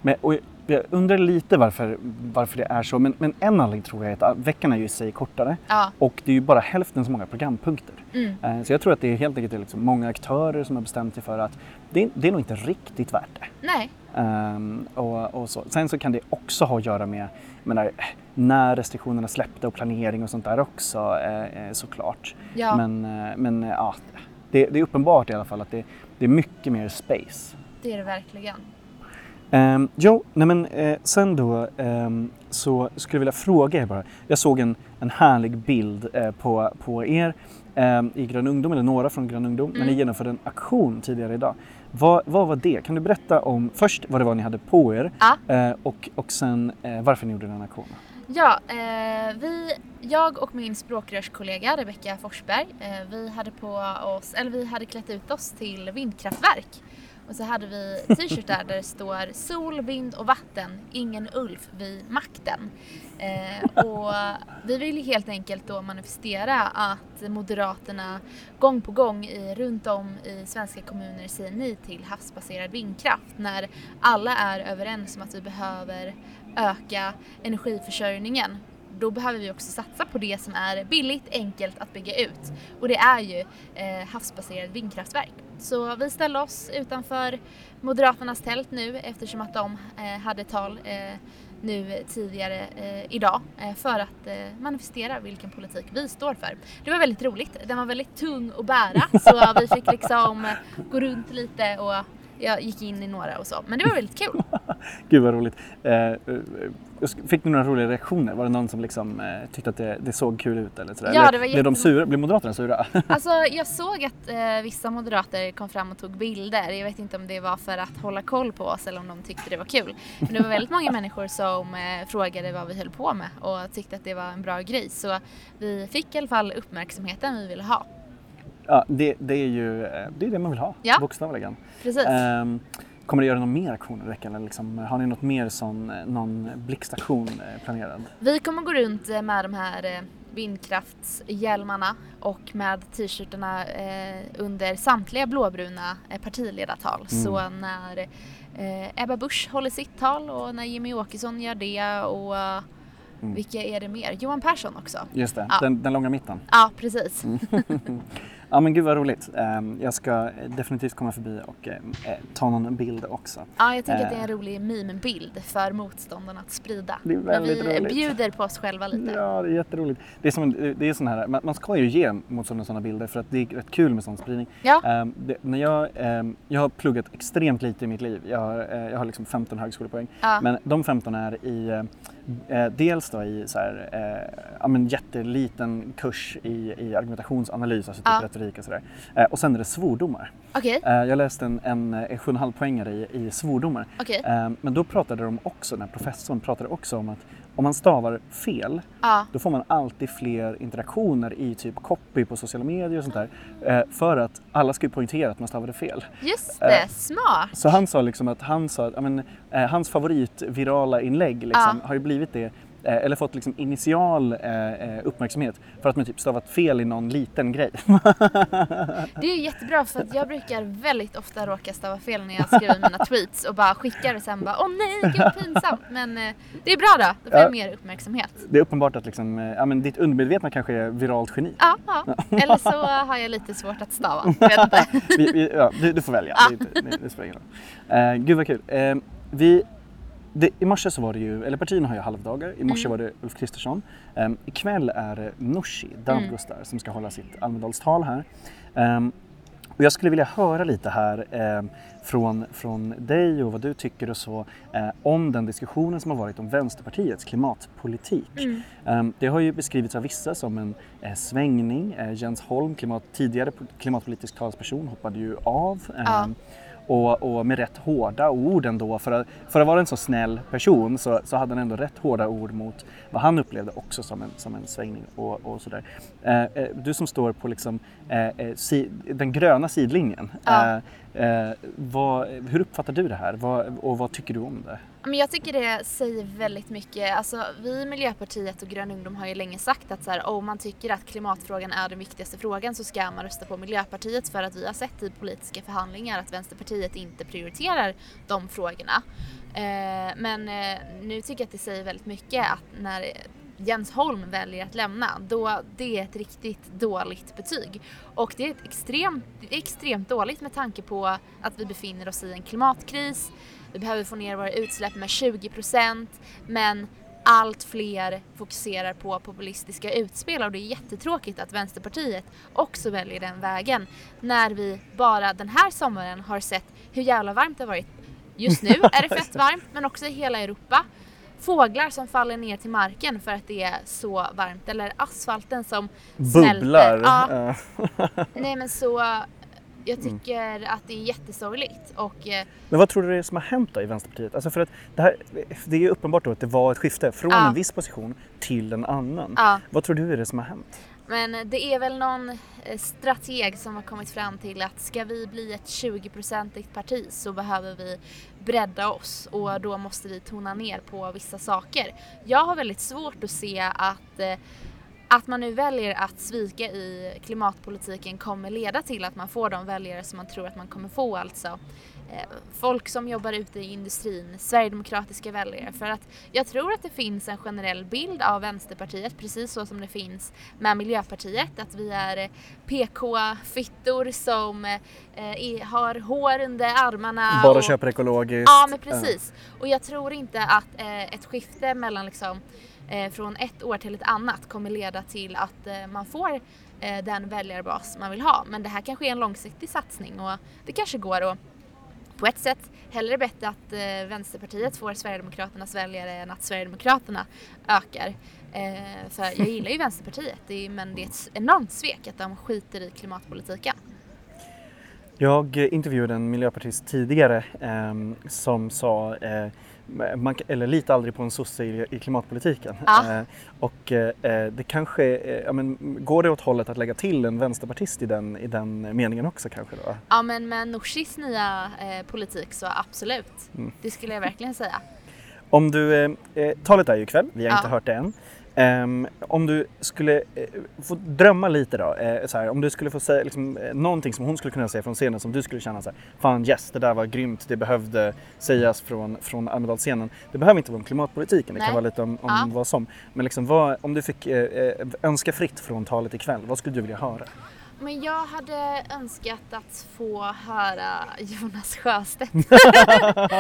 Speaker 1: eh, och jag undrar lite varför, varför det är så, men, men en anledning tror jag är att veckan är ju i sig kortare ja. och det är ju bara hälften så många programpunkter. Mm. Eh, så jag tror att det är helt enkelt liksom många aktörer som har bestämt sig för att det, det är nog inte riktigt värt det.
Speaker 3: Nej.
Speaker 1: Um, och, och så. Sen så kan det också ha att göra med menar, när restriktionerna släppte och planering och sånt där också eh, eh såklart. Ja. Men, eh, men ja, det, det, är uppenbart i alla fall att det, det är mycket mer space.
Speaker 3: Det är det verkligen.
Speaker 1: Um, jo, nej men eh, sen då um, så skulle jag vilja fråga er bara. Jag såg en, en härlig bild eh, på, på er um, i Grön Ungdom, eller några från Grön Ungdom, mm. när ni mm. genomförde en aktion tidigare idag. Vad, vad var det? Kan du berätta om först vad det var ni hade på er
Speaker 3: ja.
Speaker 1: eh, och, och sen eh, varför ni gjorde den aktionen?
Speaker 3: Ja, eh, vi, jag och min språkrörskollega Rebecka Forsberg, eh, vi hade på oss, eller vi hade klätt ut oss till vindkraftverk och så hade vi t-shirtar där det står sol, vind och vatten, ingen Ulf vid makten. Eh, och vi vill helt enkelt då manifestera att Moderaterna gång på gång i, runt om i svenska kommuner säger nej till havsbaserad vindkraft när alla är överens om att vi behöver öka energiförsörjningen då behöver vi också satsa på det som är billigt, enkelt att bygga ut. Och det är ju eh, havsbaserade vindkraftverk. Så vi ställde oss utanför Moderaternas tält nu eftersom att de eh, hade tal eh, nu tidigare eh, idag eh, för att eh, manifestera vilken politik vi står för. Det var väldigt roligt. Den var väldigt tung att bära så vi fick liksom gå runt lite och jag gick in i några och så. Men det var väldigt kul.
Speaker 1: Gud vad roligt. Eh, eh, fick ni några roliga reaktioner? Var det någon som liksom, eh, tyckte att det, det, såg kul ut? Eller sådär?
Speaker 3: Ja, det var
Speaker 1: jätte... Blev de sura? Blev Moderaterna sura?
Speaker 3: alltså jag såg att eh, vissa moderater kom fram och tog bilder. Jag vet inte om det var för att hålla koll på oss eller om de tyckte det var kul. Men det var väldigt många människor som eh, frågade vad vi höll på med och tyckte att det var en bra grej. Så vi fick i alla fall uppmärksamheten vi ville ha.
Speaker 1: Ja, det, det är ju eh, det, är det man vill ha,
Speaker 3: ja.
Speaker 1: bokstavligen.
Speaker 3: Precis. Um,
Speaker 1: kommer du göra någon mer aktion i veckan? liksom, har ni något mer sån, eh, någon blixtaktion eh, planerad?
Speaker 3: Vi kommer gå runt med de här vindkraftshjälmarna och med t-shirtarna under samtliga blåbruna partiledartal. Mm. Så när Ebba Busch håller sitt tal och när Jimmy Åkesson gör det och Mm. Vilka är det mer? Johan Persson också.
Speaker 1: Just det, ja. den, den, långa mitten.
Speaker 3: Ja, precis.
Speaker 1: Ja men gud vad roligt. Ehm, Jag ska definitivt komma förbi och eh, ta någon bild också.
Speaker 3: Ja, jag tänker att det är
Speaker 1: Eh.
Speaker 3: en rolig meme-bild för motståndarna att sprida.
Speaker 1: Det är väldigt
Speaker 3: vi
Speaker 1: roligt.
Speaker 3: bjuder på oss själva lite.
Speaker 1: Ja, det är jätteroligt. Det är, som, det är sån här, man ska ju ge motståndare sådana bilder för att det är rätt kul med sån spridning.
Speaker 3: Ja.
Speaker 1: Ehm, det, när jag, ehm, jag har pluggat extremt lite i mitt liv. Jag har, eh, jag har liksom 15 högskolepoäng.
Speaker 3: Ja.
Speaker 1: Men de 15 är i eh, eh, dels då i så här, eh, ja, men jätteliten kurs i, i argumentationsanalys, alltså typ
Speaker 3: Ja.
Speaker 1: Retorik och sådär. Eh, och sen är det svordomar.
Speaker 3: Okej,
Speaker 1: Eh, jag läste en, en, eh, 7,5 poängare i, i svordomar.
Speaker 3: okej.
Speaker 1: Eh, men då pratade de också, den här professorn pratade också om att om man stavar fel
Speaker 3: Ja.
Speaker 1: då får man alltid fler interaktioner i typ copy på sociala medier och sånt där. Eh, för att alla ska ju poängtera att man stavade fel.
Speaker 3: Just
Speaker 1: Eh,
Speaker 3: det, smart.
Speaker 1: Så han sa liksom att han sa men, hans favoritvirala inlägg liksom,
Speaker 3: Ja.
Speaker 1: har ju blivit det eller fått liksom initial eh, eh, uppmärksamhet för att man typ stavat fel i någon liten grej.
Speaker 3: Det är ju jättebra för att jag brukar väldigt ofta råka stava fel när jag skriver mina tweets och bara skickar och sen bara åh nej, gud pinsamt. Men eh, det är bra då, då får
Speaker 1: Ja.
Speaker 3: jag mer uppmärksamhet.
Speaker 1: Det är uppenbart att liksom, eh, ja, men ditt undermedvetna kanske är viralt geni.
Speaker 3: Ja, ja. eller så har jag lite svårt att stava.
Speaker 1: Vi, vi, ja, du, du får välja, det, är inte- det, det spelar ingen roll. Eh, gud vad kul. Eh, vi, det, I morse så var det ju, eller partierna har ju halvdagar. I morse
Speaker 3: Mm.
Speaker 1: var det Ulf Kristersson. Eh, ikväll är det Nooshi Dadgostar som ska hålla sitt Almedalstal här. Eh, och jag skulle vilja höra lite här eh, från, från dig och vad du tycker och så eh, om den diskussionen som har varit om Vänsterpartiets klimatpolitik.
Speaker 3: Mm.
Speaker 1: Eh, det har ju beskrivits av vissa som en eh, svängning. Eh, Jens Holm, klimat, tidigare po- klimatpolitisk talesperson, hoppade ju av.
Speaker 3: Ja.
Speaker 1: Och, och med rätt hårda ord ändå. För att, för att vara en så snäll person så, så hade han ändå rätt hårda ord mot vad han upplevde också som en, som en svängning och, och sådär. Eh, eh, du som står på liksom, eh, eh, si, den gröna sidlinjen.
Speaker 3: Ja.
Speaker 1: Eh, eh, vad, hur uppfattar du det här vad, och vad tycker du om det?
Speaker 3: Men jag tycker det säger väldigt mycket. Alltså, vi i Miljöpartiet och Grön Ungdom har ju länge sagt att så här, om man tycker att klimatfrågan är den viktigaste frågan så ska man rösta på Miljöpartiet för att vi har sett i politiska förhandlingar att Vänsterpartiet inte prioriterar de frågorna. Eh, men eh, nu tycker jag att det säger väldigt mycket att när Jens Holm väljer att lämna, då det är ett riktigt dåligt betyg. Och det är, ett extremt, det är extremt dåligt med tanke på att vi befinner oss i en klimatkris. Vi behöver få ner våra utsläpp med 20% men allt fler fokuserar på populistiska utspel och det är jättetråkigt att Vänsterpartiet också väljer den vägen när vi bara den här sommaren har sett hur jävla varmt det har varit. Just nu är det fett varmt men också i hela Europa. Fåglar som faller ner till marken för att det är så varmt eller asfalten som smälter.
Speaker 1: Bubblar.
Speaker 3: Ja, nej men så jag tycker att det är jättesorgligt och eh,
Speaker 1: Men vad tror du det är som har hänt då i Vänsterpartiet? Alltså för att det, här, det är ju uppenbart då att det var ett skifte från
Speaker 3: Ja.
Speaker 1: en viss position till en annan.
Speaker 3: ja.
Speaker 1: Vad tror du är det som har hänt?
Speaker 3: Men det är väl någon eh, strateg som har kommit fram till att ska vi bli ett 20-procentigt parti så behöver vi bredda oss och då måste vi tona ner på vissa saker. Jag har väldigt svårt att se att eh, att man nu väljer att svika i klimatpolitiken kommer leda till att man får de väljare som man tror att man kommer få, alltså eh, folk som jobbar ute i industrin, sverigedemokratiska väljare. För att jag tror att det finns en generell bild av Vänsterpartiet, precis så som det finns med Miljöpartiet, att vi är PK-fittor som eh, har hår under armarna.
Speaker 1: Bara
Speaker 3: och-
Speaker 1: köper ekologiskt.
Speaker 3: Ja men precis. Och jag tror inte att eh, ett skifte mellan liksom, Eh, från ett år till ett annat kommer leda till att eh, man får eh, den väljarbas man vill ha. Men det här kanske är en långsiktig satsning och det kanske går att på ett sätt hellre bättre att eh, Vänsterpartiet får Sverigedemokraternas väljare än att Sverigedemokraterna ökar. Eh, för jag gillar ju Vänsterpartiet det är, men det är ett enormt svek att de skiter i klimatpolitiken.
Speaker 1: Jag intervjuade en miljöpartist tidigare ehm, som sa eh, man, kan- eller lita aldrig på en sosse i, i klimatpolitiken.
Speaker 3: Ja.
Speaker 1: Eh, och eh, eh, det kanske, eh, ja, men, går det åt hållet att lägga till en vänsterpartist i den, i den meningen också kanske då?
Speaker 3: Ja men med Nooshis nya eh, politik så absolut.
Speaker 1: Mm.
Speaker 3: Det skulle jag verkligen säga.
Speaker 1: Om du, eh, eh, talet är ju ikväll, vi har
Speaker 3: Ja.
Speaker 1: inte hört det än. Ehm, om du skulle eh, få drömma lite då, eh, så här, om du skulle få säga liksom, eh, någonting som hon skulle kunna säga från scenen som du skulle känna så här, fan yes, det där var grymt, det behövde sägas från, från Almedalsscenen. Det behöver inte vara om klimatpolitiken, det
Speaker 3: Nej.
Speaker 1: kan vara lite om, om
Speaker 3: Ja.
Speaker 1: vad som. Men liksom, vad, om du fick eh, önska fritt från talet ikväll, vad skulle du vilja höra?
Speaker 3: Men jag hade önskat att få höra Jonas Sjöstedt.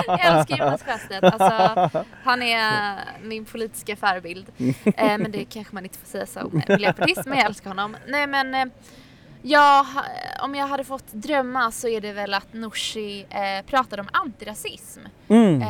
Speaker 3: jag älskar Jonas Sjöstedt. Alltså, han är min politiska förebild. Eh, men det kanske man inte får säga som miljöpartist, men jag älskar honom. Nej men eh, Ja, om jag hade fått drömma så är det väl att Nooshi eh, pratade om antirasism.
Speaker 1: Mm. Eh,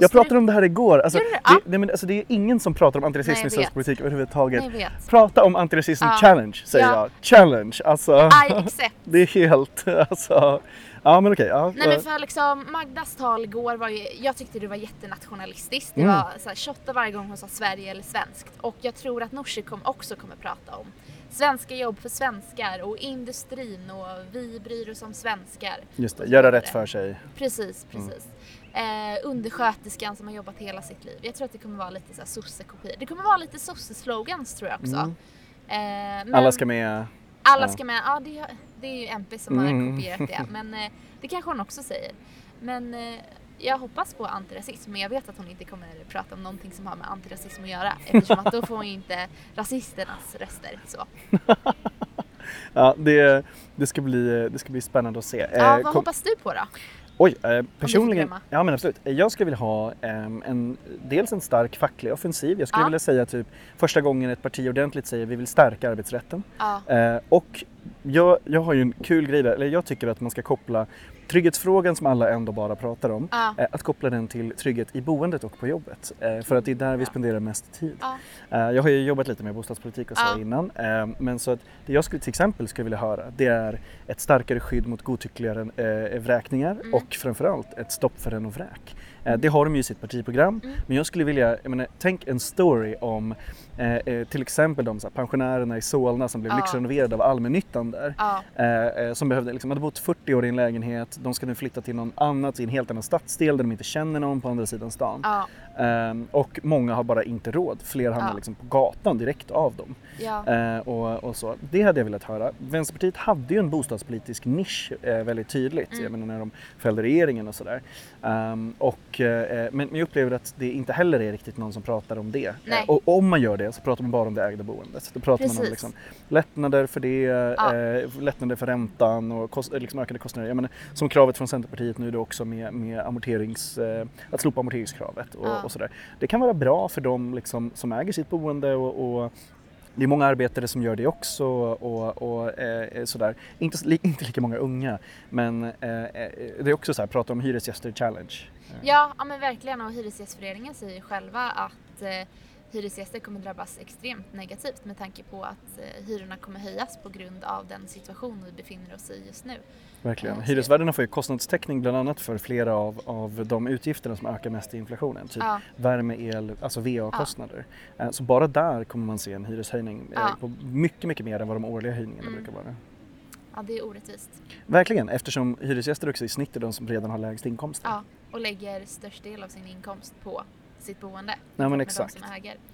Speaker 1: jag pratade om det här igår. Alltså, det, ja. men, alltså, det är ingen som pratar om antirasism i svensk politik överhuvudtaget.
Speaker 3: Nej,
Speaker 1: Prata om antirasism ja. challenge säger ja. jag. Challenge! Alltså,
Speaker 3: I
Speaker 1: det är helt, alltså. Ja men okej. Ja.
Speaker 3: Nej men för liksom Magdas tal igår var ju, jag tyckte det var jättenationalistiskt. Det mm. var så här, 28 varje gång hon sa Sverige eller svenskt. Och jag tror att Nooshi kom, också kommer prata om svenska jobb för svenskar och industrin och vi bryr oss om svenskar.
Speaker 1: Just det, göra rätt för sig.
Speaker 3: Precis, mm. precis. Mm. Eh, undersköterskan som har jobbat hela sitt liv. Jag tror att det kommer vara lite sosse-kopior. Det kommer vara lite sosse-slogans tror jag också. Mm.
Speaker 1: Eh, men alla ska med.
Speaker 3: Alla ska med, ja det, det, är ju MP som mm. har kopierat det. Men eh, det kanske hon också säger. Men eh, jag hoppas på antirasism men jag vet att hon inte kommer prata om någonting som har med antirasism att göra eftersom att då får hon inte rasisternas röster. Så.
Speaker 1: ja, det, det, ska bli, det ska bli spännande att se.
Speaker 3: Ja, vad Kom... hoppas du på då?
Speaker 1: Oj, eh, personligen, ja men absolut. Jag skulle vilja ha eh, en, dels en stark facklig offensiv. Jag skulle ja. vilja säga typ första gången ett parti ordentligt säger vi vill stärka arbetsrätten. Ja. Eh, och jag, jag har ju en kul grej där, eller jag tycker att man ska koppla trygghetsfrågan som alla ändå bara pratar om, ja. eh, att koppla den till trygghet i boendet och på jobbet. Eh, för att det är där vi spenderar mest tid. Ja. Eh, jag har ju jobbat lite med bostadspolitik och så ja. innan, men så att det jag skulle till exempel skulle vilja höra det är ett starkare skydd mot godtyckliga eh, vräkningar mm. och framförallt ett stopp för renovräk. Eh, det har de ju i sitt partiprogram. Mm. Men jag skulle vilja, jag menar, tänk en story om eh, eh till exempel de här, pensionärerna i Solna som blev ja. lyxrenoverade av allmännyttan där. Ja. Eh, eh, som behövde, liksom, hade bott 40 år i en lägenhet, de ska nu flytta till någon annat i en helt annan stadsdel där de inte känner någon på andra sidan stan. Ja. Ehm, och många har bara inte råd. Fler hamnar liksom på gatan direkt av dem. Och, och, så. Det hade jag velat höra. Vänsterpartiet hade ju en bostadspolitisk nisch väldigt tydligt. Mm. Jag menar när de fällde regeringen och sådär. Um, och, men, jag upplever att det inte heller är riktigt någon som pratar om det. Eh, och om man gör det så pratar man bara om det ägda boendet. Då pratar Precis. man om liksom, lättnader för det, ja. eh, lättnader för räntan och kost, liksom ökade kostnader. Jag menar, som kravet från Centerpartiet nu då också med, med amorterings, eh, att slopa amorteringskravet och, ja. och, sådär. Det kan vara bra för de liksom, som äger sitt boende och, och det är många arbetare som gör det också och, och eh, sådär. Inte, inte lika många unga men eh, eh, det är också så här, prata om hyresgäster challenge.
Speaker 3: Ja, ja men verkligen och Hyresgästföreningen säger själva att eh, hyresgäster kommer drabbas extremt negativt med tanke på att eh, hyrorna kommer höjas på grund av den situation vi befinner oss i just nu.
Speaker 1: Verkligen. Eh, Hyresvärdarna får ju kostnadstäckning bland annat för flera av, av de utgifterna som ökar mest i inflationen. Typ ja. värme, el, alltså VA-kostnader. Ja. Eh, så bara där kommer man se en hyreshöjning ja. på mycket, mycket mer än vad de årliga höjningarna mm. brukar vara.
Speaker 3: Ja, det är orättvist.
Speaker 1: Verkligen, eftersom hyresgäster också i snitt är de som redan har lägst inkomster.
Speaker 3: Ja, och lägger störst del av sin inkomst på sitt boende.
Speaker 1: Ja men exakt.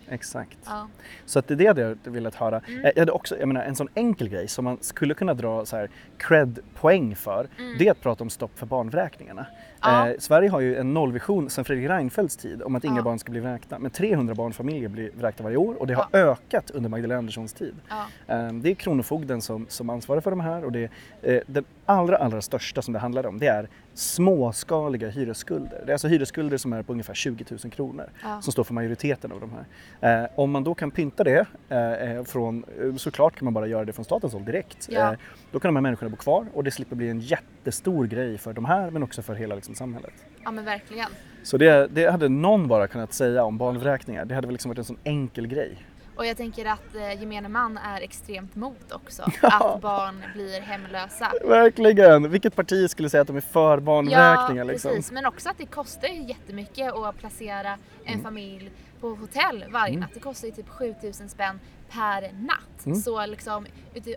Speaker 1: Exakt. Ja. Så att det är det jag velat höra. Mm. Jag hade också, jag menar en sån enkel grej som man skulle kunna dra så här cred-poäng för, mm. det är att prata om stopp för barnvräkningarna. Ja. Eh, Sverige har ju en nollvision sedan Fredrik Reinfeldts tid om att inga ja. barn ska bli vräkta. Men 300 barnfamiljer blir vräkta varje år och det har ökat under Magdalena Anderssons tid. Eh, det är Kronofogden som, som ansvarar för de här och det, eh, den allra, allra största som det handlar om det är småskaliga hyresskulder. Det är alltså hyresskulder som är på ungefär 20 000 kronor ja. som står för majoriteten av de här. Eh, om man då kan pynta det eh, eh från, eh, såklart kan man bara göra det från statens håll direkt. Ja. Eh, då kan de här människorna bo kvar och det slipper bli en jättestor grej för de här men också för hela liksom, samhället.
Speaker 3: Ja men verkligen.
Speaker 1: Så det, det hade någon bara kunnat säga om barnvräkningar. Det hade väl liksom varit en sån enkel grej.
Speaker 3: Och jag tänker att eh, gemene man är extremt mot också. Ja. Att barn blir hemlösa.
Speaker 1: Verkligen! Vilket parti skulle säga att de är för barnvräkningar? Ja,
Speaker 3: liksom? precis. Men också att det kostar jättemycket att placera en mm. familj på hotell varje mm. natt. Det kostar ju typ 7000 spänn per natt. Mm. Så liksom,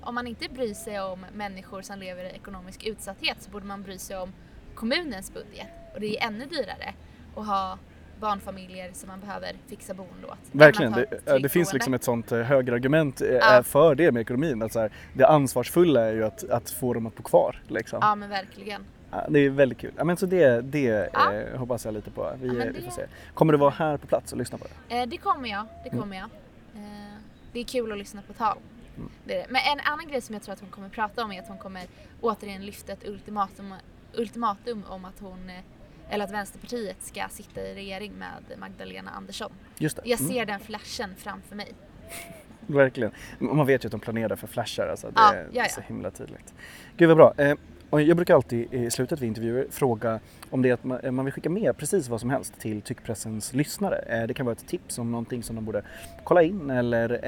Speaker 3: om man inte bryr sig om människor som lever i ekonomisk utsatthet så borde man bry sig om kommunens budget. Och det är ännu dyrare att ha barnfamiljer som man behöver fixa boende åt.
Speaker 1: Verkligen, det, det finns liksom ett sånt eh, högerargument eh, ja. för det med ekonomin. Att så här, det ansvarsfulla är ju att, att få dem att bo kvar. Liksom.
Speaker 3: Ja men verkligen.
Speaker 1: Ja, det är väldigt kul. Ja, men så det, det ja. eh, hoppas jag lite på. Vi, det... vi, får se. Kommer du vara här på plats och lyssna på
Speaker 3: det? Eh, det kommer jag. Det kommer mm. jag. Eh, det är kul att lyssna på tal. Det är det. Men en annan grej som jag tror att hon kommer prata om är att hon kommer återigen lyfta ett ultimatum, ultimatum om att hon eh, eller att Vänsterpartiet ska sitta i regering med Magdalena Andersson.
Speaker 1: Just det.
Speaker 3: Jag
Speaker 1: Mm.
Speaker 3: ser den flashen framför mig.
Speaker 1: Verkligen. Man vet ju att de planerar för flashar, alltså. det
Speaker 3: Ja,
Speaker 1: är
Speaker 3: ja, ja.
Speaker 1: så himla tydligt. Gud vad bra. Eh, och jag brukar alltid i slutet vid intervjuer fråga om det är att man, eh, man vill skicka med precis vad som helst till tyckpressens lyssnare. Eh, det kan vara ett tips om någonting som de borde kolla in eller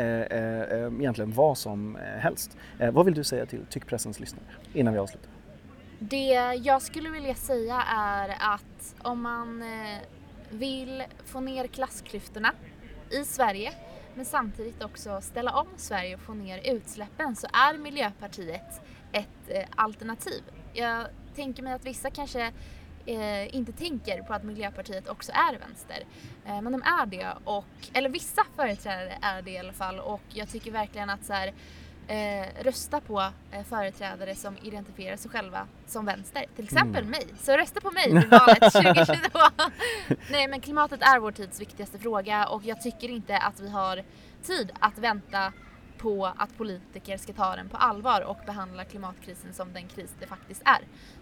Speaker 1: egentligen vad som helst. Vad vill du säga till tyckpressens lyssnare innan vi avslutar?
Speaker 3: Det jag skulle vilja säga är att om man eh, vill få ner klassklyftorna i Sverige men samtidigt också ställa om Sverige och få ner utsläppen så är Miljöpartiet ett eh, alternativ. Jag tänker mig att vissa kanske eh, inte tänker på att Miljöpartiet också är vänster. Eh, men de är det och, eller vissa företrädare är det i alla fall och jag tycker verkligen att så här, eh, rösta på eh, företrädare som identifierar sig själva som vänster. Till exempel mig. Så rösta på mig i valet 2022. Nej men klimatet är vår tids viktigaste fråga och jag tycker inte att vi har tid att vänta på att politiker ska ta den på allvar och behandla klimatkrisen som den kris det faktiskt är.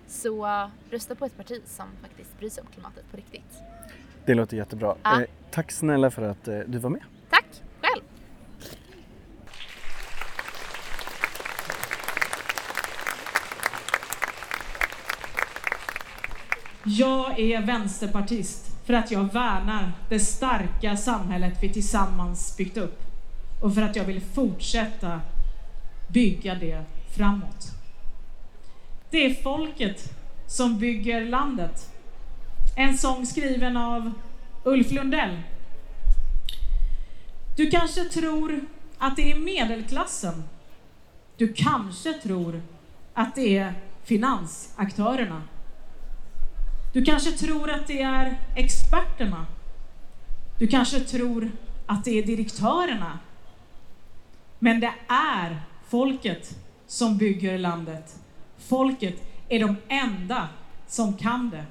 Speaker 3: Så eh, rösta på ett parti som faktiskt bryr sig om klimatet på riktigt.
Speaker 1: Det låter jättebra.
Speaker 3: Ja.
Speaker 1: Eh, tack snälla för att eh, du var med.
Speaker 3: Tack själv!
Speaker 4: Jag är vänsterpartist för att jag värnar det starka samhället vi tillsammans byggt upp och för att jag vill fortsätta bygga det framåt. Det är folket som bygger landet. En sång skriven av Ulf Lundell. Du kanske tror att det är medelklassen. Du kanske tror att det är finansaktörerna. Du kanske tror att det är experterna. Du kanske tror att det är direktörerna. Men det är folket som bygger landet. Folket är de enda som kan det.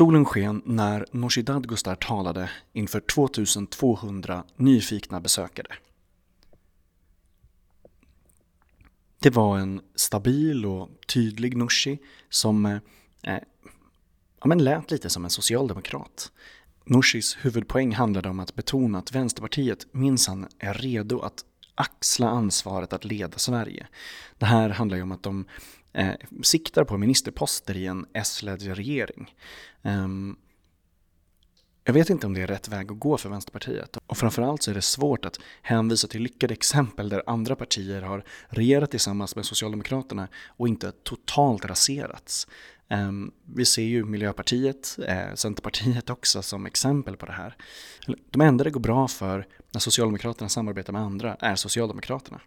Speaker 1: Solen sken när Nooshi Dadgostar talade inför 2200 nyfikna besökare. Det var en stabil och tydlig Nooshi som eh, ja, men lät lite som en socialdemokrat. Nooshis huvudpoäng handlade om att betona att Vänsterpartiet minsann är redo att axla ansvaret att leda Sverige. Det här handlar ju om att de eh, siktar på ministerposter i en S-ledd regering. Ehm, jag vet inte om det är rätt väg att gå för Vänsterpartiet. Och framförallt så är det svårt att hänvisa till lyckade exempel där andra partier har regerat tillsammans med Socialdemokraterna och inte totalt raserats. Ehm, vi ser ju Miljöpartiet, eh, Centerpartiet också som exempel på det här. De enda det går bra för när Socialdemokraterna samarbetar med andra är Socialdemokraterna.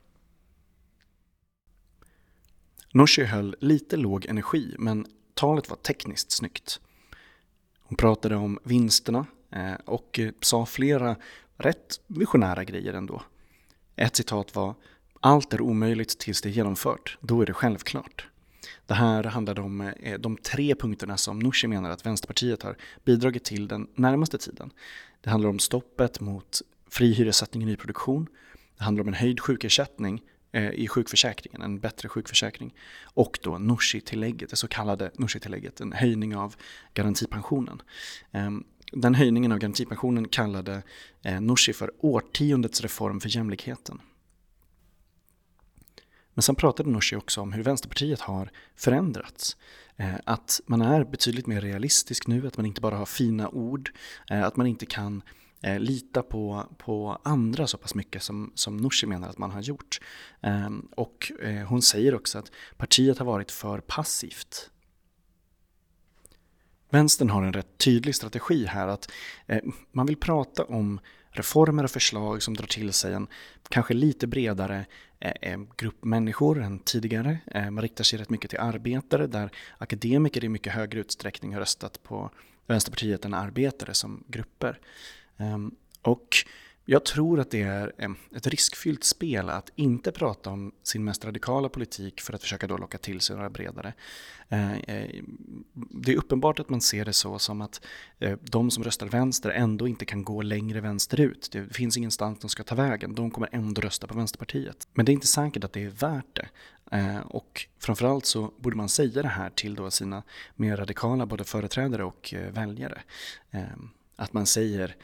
Speaker 1: Nooshi höll lite låg energi men talet var tekniskt snyggt. Hon pratade om vinsterna eh, och eh, sa flera rätt visionära grejer ändå. Ett citat var “Allt är omöjligt tills det är genomfört, då är det självklart”. Det här handlade om eh, de tre punkterna som Nooshi menar att Vänsterpartiet har bidragit till den närmaste tiden. Det handlar om stoppet mot fri hyressättning i nyproduktion. Det handlar om en höjd sjukersättning Eh, i sjukförsäkringen, en bättre sjukförsäkring. Och då Nooshi-tillägget, det så kallade Nooshi-tillägget, en höjning av garantipensionen. Ehm, den höjningen av garantipensionen kallade eh, Nooshi för årtiondets reform för jämlikheten. Men sen pratade Nooshi också om hur Vänsterpartiet har förändrats. Eh, att man är betydligt mer realistisk nu, att man inte bara har fina ord, eh, att man inte kan eh, lita på, på andra så pass mycket som, som Nooshi menar att man har gjort. Eh, Och eh, hon säger också att partiet har varit för passivt. Vänstern har en rätt tydlig strategi här att eh, man vill prata om reformer och förslag som drar till sig en kanske lite bredare eh, eh grupp människor än tidigare. Eh, man riktar sig rätt mycket till arbetare där akademiker i mycket högre utsträckning har röstat på Vänsterpartiet än arbetare som grupper. Ehm, och Jag tror att det är ehm, ett riskfyllt spel att inte prata om sin mest radikala politik för att försöka då locka till sig några bredare. Ehm, eh, det är uppenbart att man ser det så som att eh, de som röstar vänster ändå inte kan gå längre vänsterut. Det finns ingenstans de ska ta vägen, de kommer ändå rösta på Vänsterpartiet. Men det är inte säkert att det är värt det. Och framförallt så borde man säga det här till då sina mer radikala både företrädare och eh, väljare. Att man säger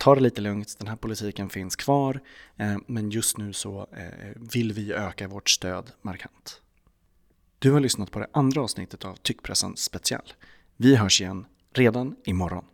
Speaker 1: ta det lite lugnt, den här politiken finns kvar, eh, men just nu så eh, vill vi öka vårt stöd markant. Du har lyssnat på det andra avsnittet av Tyckpressen Special. Vi hörs igen redan imorgon.